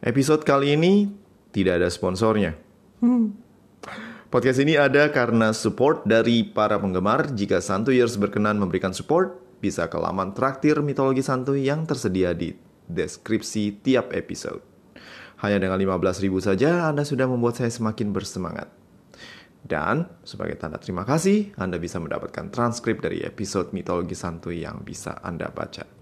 Episode kali ini tidak ada sponsornya. Podcast ini ada karena support dari para penggemar. Jika Santuy Years berkenan memberikan support, bisa ke laman traktir mitologi santuy yang tersedia di deskripsi tiap episode. Hanya dengan 15 ribu saja Anda sudah membuat saya semakin bersemangat. Dan sebagai tanda terima kasih, Anda bisa mendapatkan transkrip dari episode mitologi santuy yang bisa Anda baca.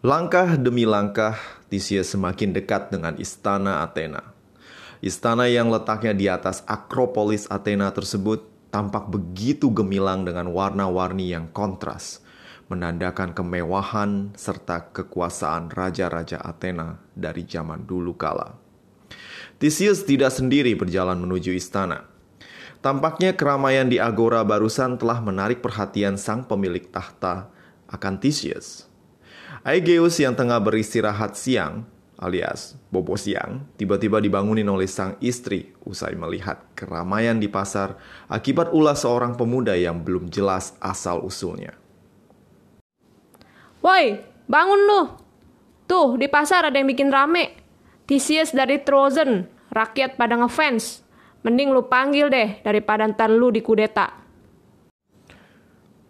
Langkah demi langkah, Theseus semakin dekat dengan istana Athena. Istana yang letaknya di atas Akropolis Athena tersebut tampak begitu gemilang dengan warna-warni yang kontras, menandakan kemewahan serta kekuasaan raja-raja Athena dari zaman dulu kala. Theseus tidak sendiri berjalan menuju istana. Tampaknya keramaian di Agora barusan telah menarik perhatian sang pemilik tahta akan Theseus. Aegeus yang tengah beristirahat siang, alias bobo siang, tiba-tiba dibangunin oleh sang istri usai melihat keramaian di pasar akibat ulah seorang pemuda yang belum jelas asal-usulnya. Woi, bangun lu! Tuh, di pasar ada yang bikin rame. Theseus dari Trozen, rakyat pada ngefans. Mending lu panggil deh daripada ntar lu dikudeta.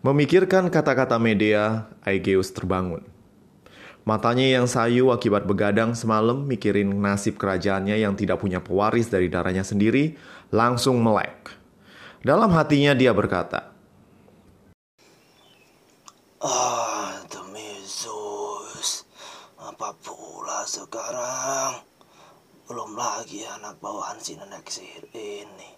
Memikirkan kata-kata Medea, Aegeus terbangun. Matanya yang sayu akibat begadang semalam mikirin nasib kerajaannya yang tidak punya pewaris dari darahnya sendiri, langsung melek. Dalam hatinya dia berkata, Ah, demi Zeus, apa pula sekarang? Belum lagi anak bawaan si nenek sihir ini.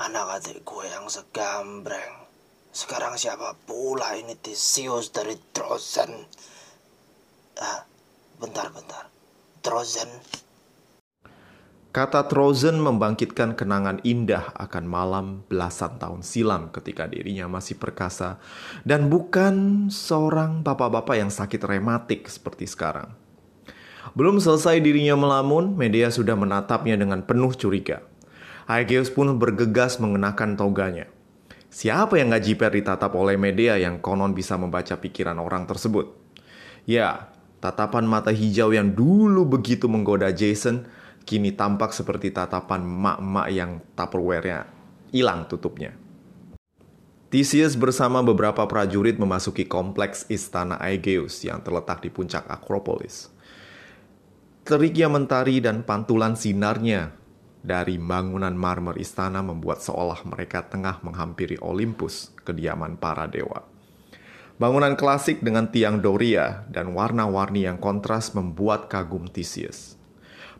Anak adik gue yang segambreng. Sekarang siapa pula ini Theseus dari Trozen? Ah, bentar-bentar. Trozen. Kata Trozen membangkitkan kenangan indah akan malam belasan tahun silam ketika dirinya masih perkasa dan bukan seorang bapak-bapak yang sakit rematik seperti sekarang. Belum selesai dirinya melamun, media sudah menatapnya dengan penuh curiga. Aegeus pun bergegas mengenakan toganya. Siapa yang gak jiper ditatap oleh media yang konon bisa membaca pikiran orang tersebut? Ya, Tatapan mata hijau yang dulu begitu menggoda Jason kini tampak seperti tatapan mak-mak yang tupperware-nya hilang tutupnya. Theseus bersama beberapa prajurit memasuki kompleks istana Aegeus yang terletak di puncak Akropolis. Teriknya mentari dan pantulan sinarnya dari bangunan marmer istana membuat seolah mereka tengah menghampiri Olympus, kediaman para dewa. Bangunan klasik dengan tiang doria dan warna-warni yang kontras membuat kagum Theseus.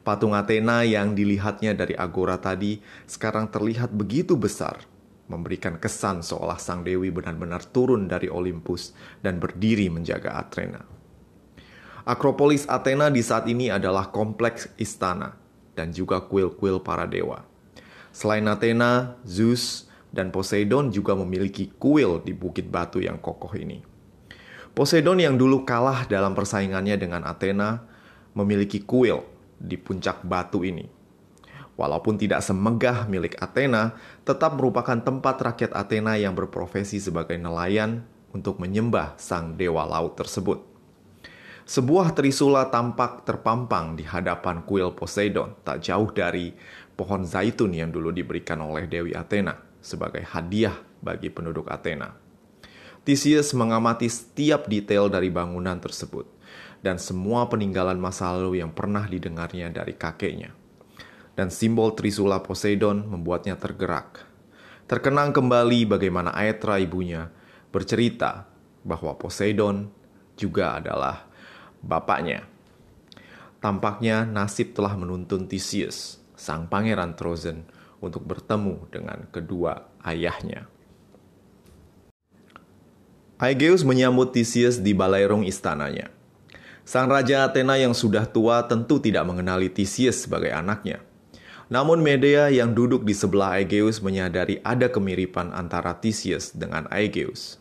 Patung Athena yang dilihatnya dari agora tadi sekarang terlihat begitu besar, memberikan kesan seolah sang dewi benar-benar turun dari Olympus dan berdiri menjaga Athena. Akropolis Athena di saat ini adalah kompleks istana dan juga kuil-kuil para dewa. Selain Athena, Zeus, dan Poseidon juga memiliki kuil di bukit batu yang kokoh ini. Poseidon yang dulu kalah dalam persaingannya dengan Athena memiliki kuil di puncak batu ini. Walaupun tidak semegah milik Athena, tetap merupakan tempat rakyat Athena yang berprofesi sebagai nelayan untuk menyembah sang dewa laut tersebut. Sebuah trisula tampak terpampang di hadapan kuil Poseidon, tak jauh dari pohon zaitun yang dulu diberikan oleh Dewi Athena sebagai hadiah bagi penduduk Athena. Theseus mengamati setiap detail dari bangunan tersebut dan semua peninggalan masa lalu yang pernah didengarnya dari kakeknya. Dan simbol Trisula Poseidon membuatnya tergerak. Terkenang kembali bagaimana Aetra ibunya bercerita bahwa Poseidon juga adalah bapaknya. Tampaknya nasib telah menuntun Theseus, sang pangeran Trozen, untuk bertemu dengan kedua ayahnya. Aegeus menyambut Theseus di balairung istananya. Sang Raja Athena yang sudah tua tentu tidak mengenali Theseus sebagai anaknya. Namun Medea yang duduk di sebelah Aegeus menyadari ada kemiripan antara Theseus dengan Aegeus.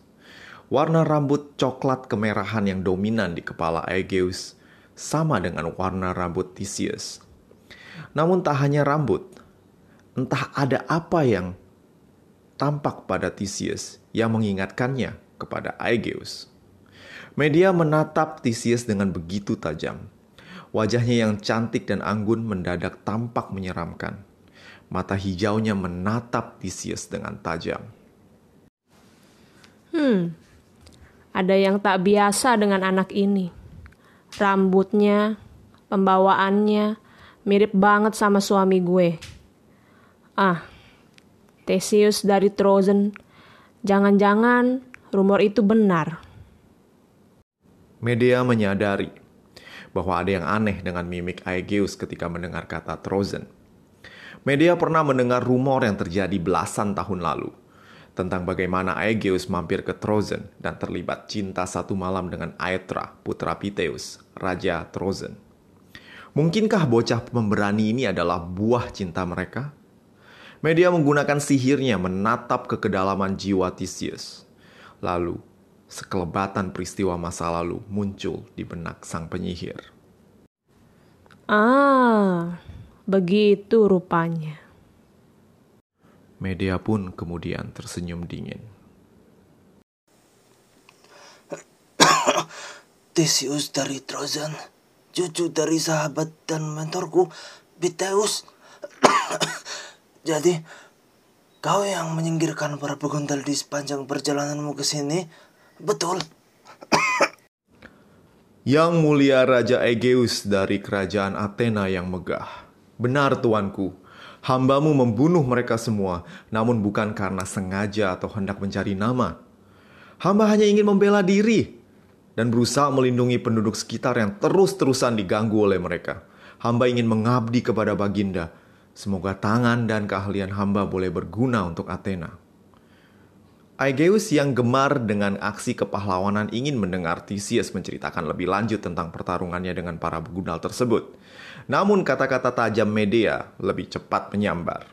Warna rambut coklat kemerahan yang dominan di kepala Aegeus sama dengan warna rambut Theseus. Namun tak hanya rambut, entah ada apa yang tampak pada Theseus yang mengingatkannya kepada Aegeus. Media menatap Theseus dengan begitu tajam. Wajahnya yang cantik dan anggun mendadak tampak menyeramkan. Mata hijaunya menatap Theseus dengan tajam. Hmm, ada yang tak biasa dengan anak ini. Rambutnya, pembawaannya, mirip banget sama suami gue. Ah, Theseus dari Trozen. Jangan-jangan rumor itu benar. Media menyadari bahwa ada yang aneh dengan mimik Aegeus ketika mendengar kata Trozen. Media pernah mendengar rumor yang terjadi belasan tahun lalu tentang bagaimana Aegeus mampir ke Trozen dan terlibat cinta satu malam dengan Aetra, putra Piteus, Raja Trozen. Mungkinkah bocah pemberani ini adalah buah cinta mereka? Media menggunakan sihirnya menatap ke kedalaman jiwa Theseus. Lalu, sekelebatan peristiwa masa lalu muncul di benak sang penyihir. Ah, begitu rupanya. Media pun kemudian tersenyum dingin. Theseus dari Trojan, cucu dari sahabat dan mentorku, Biteus. Jadi, kau yang menyingkirkan para peguntal di sepanjang perjalananmu ke sini, betul? Yang mulia Raja Aegeus dari kerajaan Athena yang megah. Benar tuanku, hambamu membunuh mereka semua, namun bukan karena sengaja atau hendak mencari nama. Hamba hanya ingin membela diri dan berusaha melindungi penduduk sekitar yang terus-terusan diganggu oleh mereka. Hamba ingin mengabdi kepada Baginda. Semoga tangan dan keahlian hamba boleh berguna untuk Athena. Aegeus yang gemar dengan aksi kepahlawanan ingin mendengar Theseus menceritakan lebih lanjut tentang pertarungannya dengan para begundal tersebut. Namun kata-kata tajam Medea lebih cepat menyambar.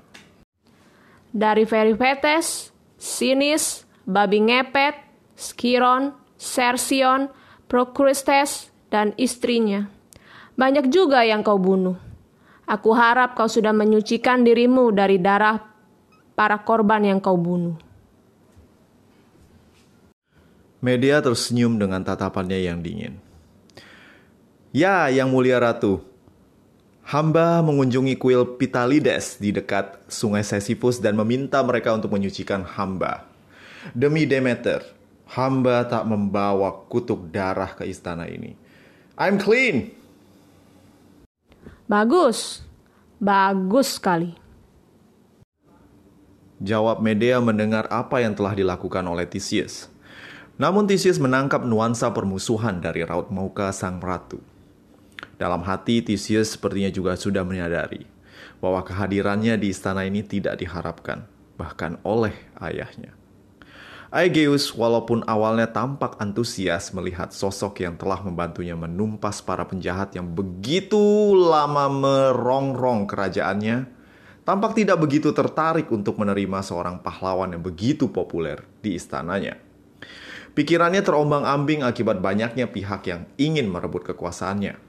Dari Veripetes, Sinis, babi ngepet, Skiron, Sersion, Procrustes, dan istrinya. Banyak juga yang kau bunuh. Aku harap kau sudah menyucikan dirimu dari darah para korban yang kau bunuh. Media tersenyum dengan tatapannya yang dingin. Ya, yang mulia ratu. Hamba mengunjungi kuil Pitalides di dekat sungai Sisyphus dan meminta mereka untuk menyucikan hamba. Demi Demeter, hamba tak membawa kutuk darah ke istana ini. I'm clean. Bagus, bagus sekali. Jawab Medea mendengar apa yang telah dilakukan oleh Theseus. Namun Theseus menangkap nuansa permusuhan dari raut muka sang ratu. Dalam hati Theseus sepertinya juga sudah menyadari bahwa kehadirannya di istana ini tidak diharapkan, bahkan oleh ayahnya. Aegeus walaupun awalnya tampak antusias melihat sosok yang telah membantunya menumpas para penjahat yang begitu lama merongrong kerajaannya, tampak tidak begitu tertarik untuk menerima seorang pahlawan yang begitu populer di istananya. Pikirannya terombang-ambing akibat banyaknya pihak yang ingin merebut kekuasaannya.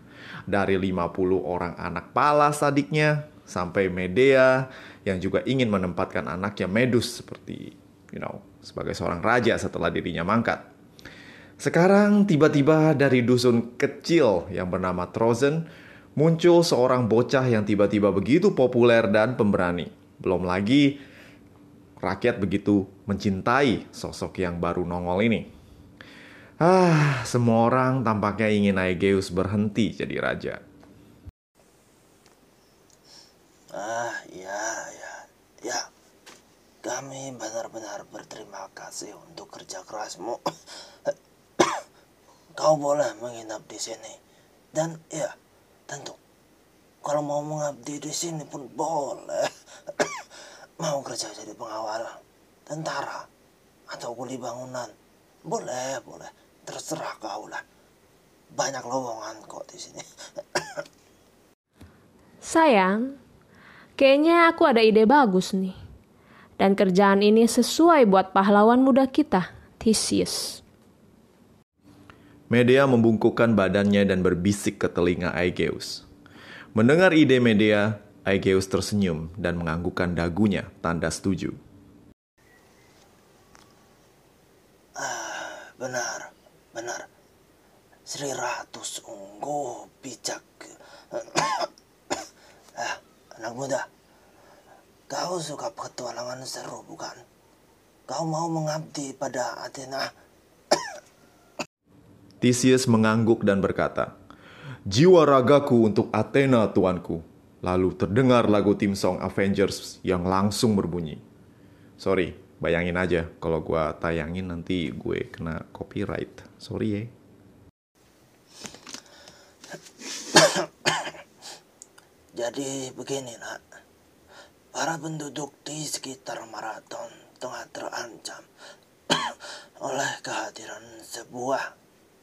Dari 50 orang anak palas adiknya, sampai Medea yang juga ingin menempatkan anaknya Medus seperti, you know, sebagai seorang raja setelah dirinya mangkat. Sekarang tiba-tiba dari dusun kecil yang bernama Trozen, muncul seorang bocah yang tiba-tiba begitu populer dan pemberani. Belum lagi rakyat begitu mencintai sosok yang baru nongol ini. Ah, semua orang tampaknya ingin Aegeus berhenti jadi raja. Ah, ya, ya. Kami benar-benar berterima kasih untuk kerja kerasmu. Kau boleh menginap di sini. Dan ya, tentu. Kalau mau mengabdi di sini pun boleh. mau kerja jadi pengawal, tentara, atau kuli bangunan. Boleh, boleh. Terserah kau lah. Banyak lowongan kok di sini. Sayang, kayaknya aku ada ide bagus nih. Dan kerjaan ini sesuai buat pahlawan muda kita, Theseus. Medea membungkukkan badannya dan berbisik ke telinga Aegeus. Mendengar ide Medea, Aegeus tersenyum dan menganggukkan dagunya tanda setuju. Ah, benar, benar. Sri Ratu sungguh bijak. ah, anak muda. Kau suka petualangan seru, bukan? Kau mau mengabdi pada Athena? Theseus mengangguk dan berkata, Jiwa ragaku untuk Athena, tuanku. Lalu terdengar lagu tim song Avengers yang langsung berbunyi. Sorry, bayangin aja kalau gue tayangin nanti gue kena copyright. Sorry ya. Jadi begini nak, para penduduk di sekitar maraton tengah terancam oleh kehadiran sebuah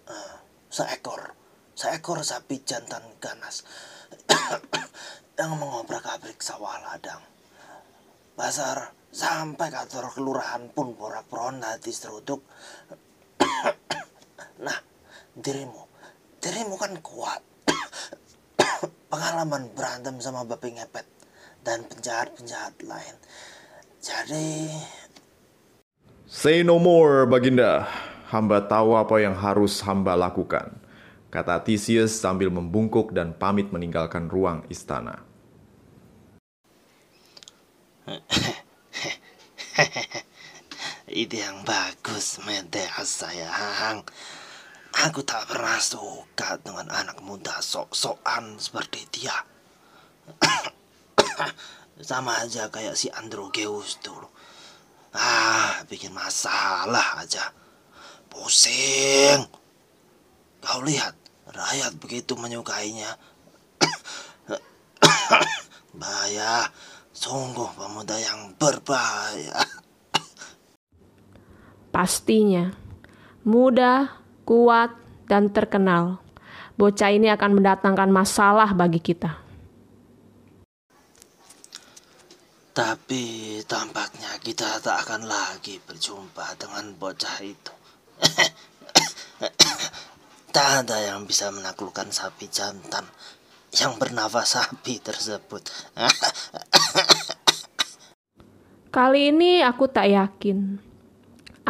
uh, seekor seekor sapi jantan ganas yang mengobrak-abrik sawah ladang. Pasar sampai kantor kelurahan pun porak-poranda diseruduk. nah, dirimu, dirimu kan kuat pengalaman berantem sama babi ngepet dan penjahat-penjahat lain. Jadi... Say no more, Baginda. Hamba tahu apa yang harus hamba lakukan. Kata Theseus sambil membungkuk dan pamit meninggalkan ruang istana. Ide yang bagus, Medea sayang. Aku tak pernah suka dengan anak muda sok-sokan seperti dia. Sama aja kayak si Androgeus dulu. Ah, bikin masalah aja. Pusing. Kau lihat, rakyat begitu menyukainya. Bahaya, sungguh pemuda yang berbahaya. Pastinya, muda, kuat, dan terkenal. Bocah ini akan mendatangkan masalah bagi kita. Tapi tampaknya kita tak akan lagi berjumpa dengan bocah itu. tak ada yang bisa menaklukkan sapi jantan yang bernafas sapi tersebut. Kali ini aku tak yakin.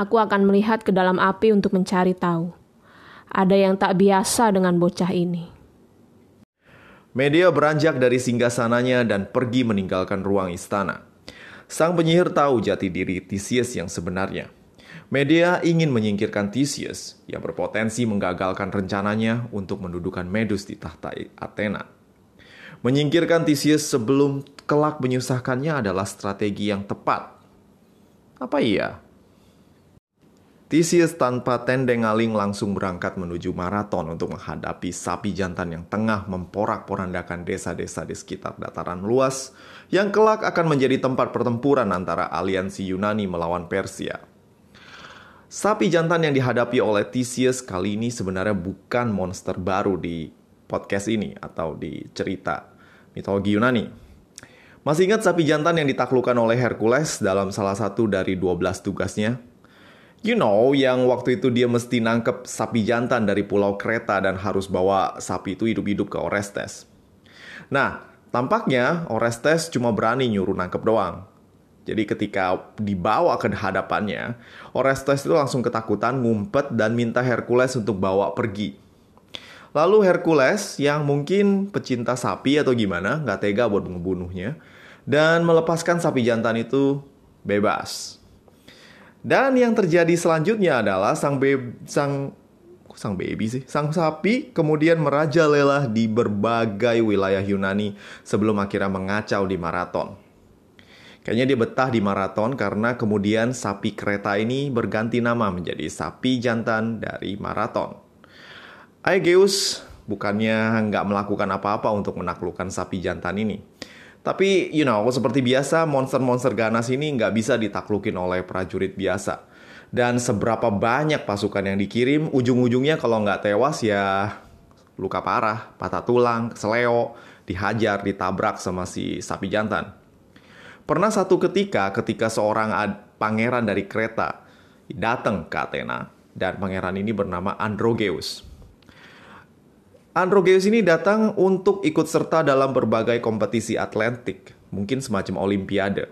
Aku akan melihat ke dalam api untuk mencari tahu. Ada yang tak biasa dengan bocah ini. Media beranjak dari singgasananya dan pergi meninggalkan ruang istana. Sang penyihir tahu jati diri Theseus yang sebenarnya. Media ingin menyingkirkan Theseus yang berpotensi menggagalkan rencananya untuk mendudukan Medus di tahta Athena. Menyingkirkan Theseus sebelum kelak menyusahkannya adalah strategi yang tepat. Apa iya? Theseus tanpa tendeng-aling langsung berangkat menuju maraton untuk menghadapi sapi jantan yang tengah memporak-porandakan desa-desa di sekitar dataran luas yang kelak akan menjadi tempat pertempuran antara aliansi Yunani melawan Persia. Sapi jantan yang dihadapi oleh Theseus kali ini sebenarnya bukan monster baru di podcast ini atau di cerita mitologi Yunani. Masih ingat sapi jantan yang ditaklukkan oleh Hercules dalam salah satu dari 12 tugasnya? You know, yang waktu itu dia mesti nangkep sapi jantan dari pulau Kreta dan harus bawa sapi itu hidup-hidup ke Orestes. Nah, tampaknya Orestes cuma berani nyuruh nangkep doang. Jadi ketika dibawa ke hadapannya, Orestes itu langsung ketakutan, ngumpet, dan minta Hercules untuk bawa pergi. Lalu Hercules yang mungkin pecinta sapi atau gimana, nggak tega buat membunuhnya, dan melepaskan sapi jantan itu bebas. Dan yang terjadi selanjutnya adalah sang be sang sang baby sih, sang sapi kemudian merajalela di berbagai wilayah Yunani sebelum akhirnya mengacau di maraton. Kayaknya dia betah di maraton karena kemudian sapi kereta ini berganti nama menjadi sapi jantan dari maraton. Aegeus bukannya nggak melakukan apa-apa untuk menaklukkan sapi jantan ini. Tapi, you know, seperti biasa, monster-monster ganas ini nggak bisa ditaklukin oleh prajurit biasa. Dan seberapa banyak pasukan yang dikirim, ujung-ujungnya kalau nggak tewas ya luka parah, patah tulang, seleo, dihajar, ditabrak sama si sapi jantan. Pernah satu ketika, ketika seorang pangeran dari kereta datang ke Athena, dan pangeran ini bernama Androgeus. Androgeus ini datang untuk ikut serta dalam berbagai kompetisi atletik, mungkin semacam olimpiade.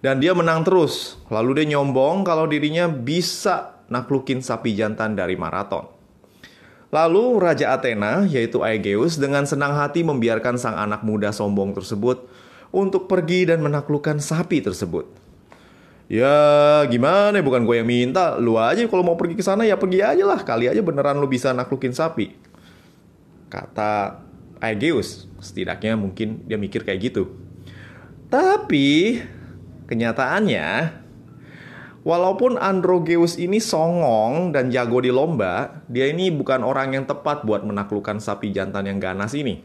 Dan dia menang terus, lalu dia nyombong kalau dirinya bisa naklukin sapi jantan dari maraton. Lalu Raja Athena, yaitu Aegeus, dengan senang hati membiarkan sang anak muda sombong tersebut untuk pergi dan menaklukkan sapi tersebut. Ya gimana bukan gue yang minta, lu aja kalau mau pergi ke sana ya pergi aja lah, kali aja beneran lu bisa naklukin sapi kata Aegeus. Setidaknya mungkin dia mikir kayak gitu. Tapi kenyataannya Walaupun Androgeus ini songong dan jago di lomba, dia ini bukan orang yang tepat buat menaklukkan sapi jantan yang ganas ini.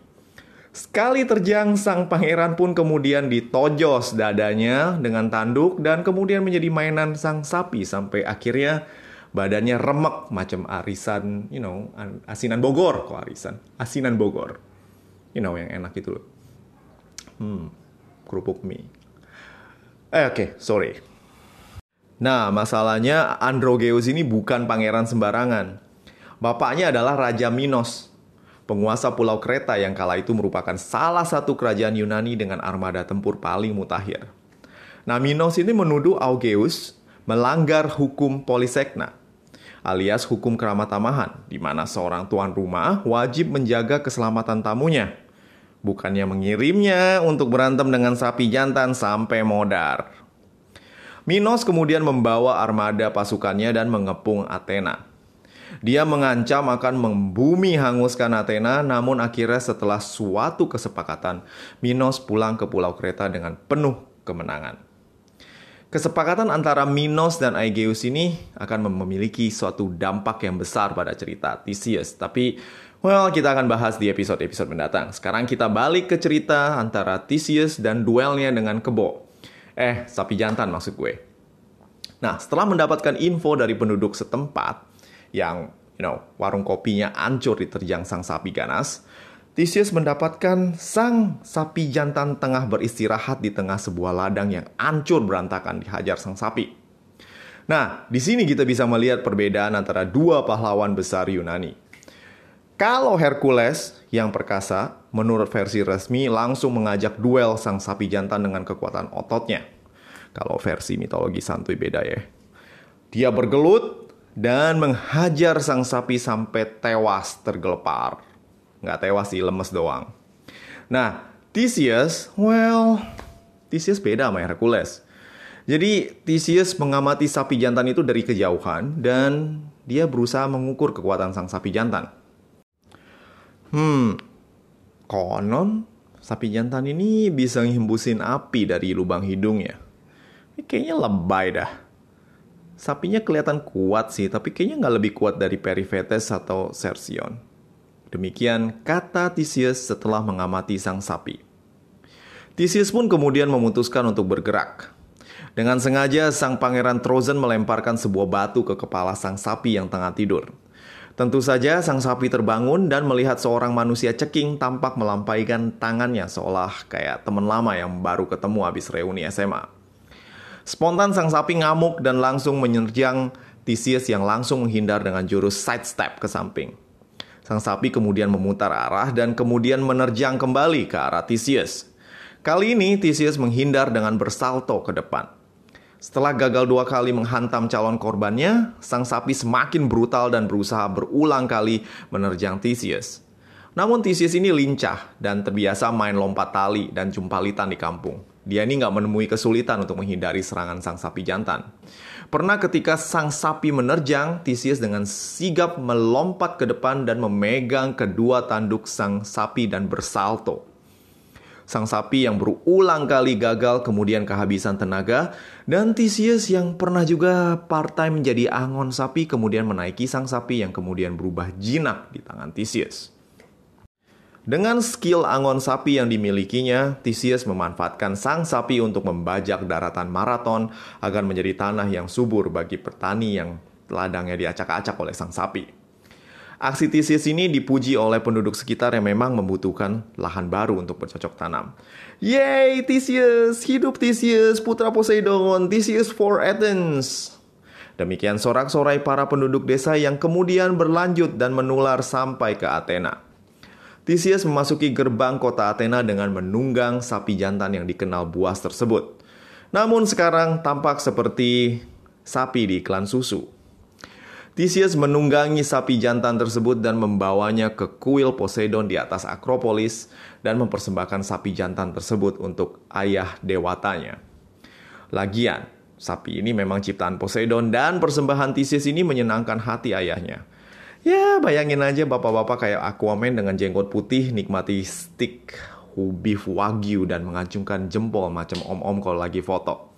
Sekali terjang, sang pangeran pun kemudian ditojos dadanya dengan tanduk dan kemudian menjadi mainan sang sapi sampai akhirnya badannya remek macam arisan, you know, asinan Bogor kok arisan, asinan Bogor, you know yang enak itu loh. Hmm, kerupuk mie. Eh oke, okay, sorry. Nah, masalahnya Androgeus ini bukan pangeran sembarangan. Bapaknya adalah Raja Minos, penguasa Pulau Kreta yang kala itu merupakan salah satu kerajaan Yunani dengan armada tempur paling mutakhir. Nah, Minos ini menuduh Augeus melanggar hukum Polisekna alias hukum keramat tamahan, di mana seorang tuan rumah wajib menjaga keselamatan tamunya, bukannya mengirimnya untuk berantem dengan sapi jantan sampai modar. Minos kemudian membawa armada pasukannya dan mengepung Athena. Dia mengancam akan membumi hanguskan Athena, namun akhirnya setelah suatu kesepakatan, Minos pulang ke Pulau Kreta dengan penuh kemenangan. Kesepakatan antara Minos dan Aegeus ini akan memiliki suatu dampak yang besar pada cerita Theseus. Tapi, well, kita akan bahas di episode-episode mendatang. Sekarang kita balik ke cerita antara Theseus dan duelnya dengan kebo. Eh, sapi jantan maksud gue. Nah, setelah mendapatkan info dari penduduk setempat yang, you know, warung kopinya hancur diterjang sang sapi ganas, Theseus mendapatkan sang sapi jantan tengah beristirahat di tengah sebuah ladang yang hancur berantakan dihajar sang sapi. Nah, di sini kita bisa melihat perbedaan antara dua pahlawan besar Yunani. Kalau Hercules yang perkasa, menurut versi resmi langsung mengajak duel sang sapi jantan dengan kekuatan ototnya. Kalau versi mitologi santuy beda ya. Dia bergelut dan menghajar sang sapi sampai tewas tergelepar nggak tewas sih, lemes doang. Nah, Theseus, well, Theseus beda sama Hercules. Jadi Theseus mengamati sapi jantan itu dari kejauhan dan dia berusaha mengukur kekuatan sang sapi jantan. Hmm, konon sapi jantan ini bisa ngimbusin api dari lubang hidungnya. Ini kayaknya lebay dah. Sapinya kelihatan kuat sih, tapi kayaknya nggak lebih kuat dari Periphetes atau Cersion. Demikian kata Theseus setelah mengamati sang sapi. Theseus pun kemudian memutuskan untuk bergerak. Dengan sengaja, sang pangeran Trozen melemparkan sebuah batu ke kepala sang sapi yang tengah tidur. Tentu saja, sang sapi terbangun dan melihat seorang manusia ceking tampak melampaikan tangannya seolah kayak teman lama yang baru ketemu habis reuni SMA. Spontan sang sapi ngamuk dan langsung menyerjang Theseus yang langsung menghindar dengan jurus sidestep ke samping. Sang sapi kemudian memutar arah dan kemudian menerjang kembali ke arah Theseus. Kali ini Theseus menghindar dengan bersalto ke depan. Setelah gagal dua kali menghantam calon korbannya, sang sapi semakin brutal dan berusaha berulang kali menerjang Theseus. Namun Theseus ini lincah dan terbiasa main lompat tali dan jumpalitan di kampung. Dia ini nggak menemui kesulitan untuk menghindari serangan sang sapi jantan. Pernah ketika sang sapi menerjang, Theseus dengan sigap melompat ke depan dan memegang kedua tanduk sang sapi dan bersalto. Sang sapi yang berulang kali gagal kemudian kehabisan tenaga dan Theseus yang pernah juga part-time menjadi angon sapi kemudian menaiki sang sapi yang kemudian berubah jinak di tangan Theseus. Dengan skill angon sapi yang dimilikinya, Theseus memanfaatkan sang sapi untuk membajak daratan maraton agar menjadi tanah yang subur bagi petani yang ladangnya diacak-acak oleh sang sapi. Aksi Theseus ini dipuji oleh penduduk sekitar yang memang membutuhkan lahan baru untuk bercocok tanam. Yeay, Theseus! Hidup Theseus, putra Poseidon! Theseus for Athens! Demikian sorak-sorai para penduduk desa yang kemudian berlanjut dan menular sampai ke Athena. Theseus memasuki gerbang kota Athena dengan menunggang sapi jantan yang dikenal buas tersebut. Namun sekarang tampak seperti sapi di iklan susu. Theseus menunggangi sapi jantan tersebut dan membawanya ke kuil Poseidon di atas Akropolis dan mempersembahkan sapi jantan tersebut untuk ayah dewatanya. Lagian, Sapi ini memang ciptaan Poseidon dan persembahan Theseus ini menyenangkan hati ayahnya. Ya, bayangin aja bapak-bapak kayak Aquaman dengan jenggot putih nikmati stick beef wagyu dan mengacungkan jempol macam om-om kalau lagi foto.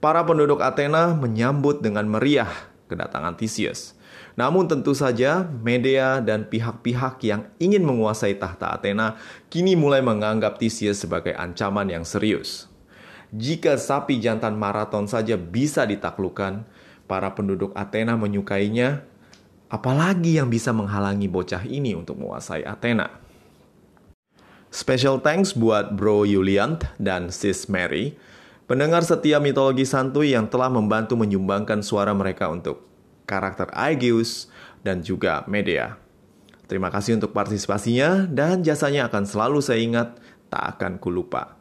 Para penduduk Athena menyambut dengan meriah kedatangan Theseus. Namun tentu saja Medea dan pihak-pihak yang ingin menguasai tahta Athena kini mulai menganggap Theseus sebagai ancaman yang serius. Jika sapi jantan maraton saja bisa ditaklukkan, para penduduk Athena menyukainya, apalagi yang bisa menghalangi bocah ini untuk menguasai Athena. Special thanks buat Bro Julian dan Sis Mary, pendengar setia mitologi santuy yang telah membantu menyumbangkan suara mereka untuk karakter Aegeus dan juga Medea. Terima kasih untuk partisipasinya dan jasanya akan selalu saya ingat, tak akan kulupa.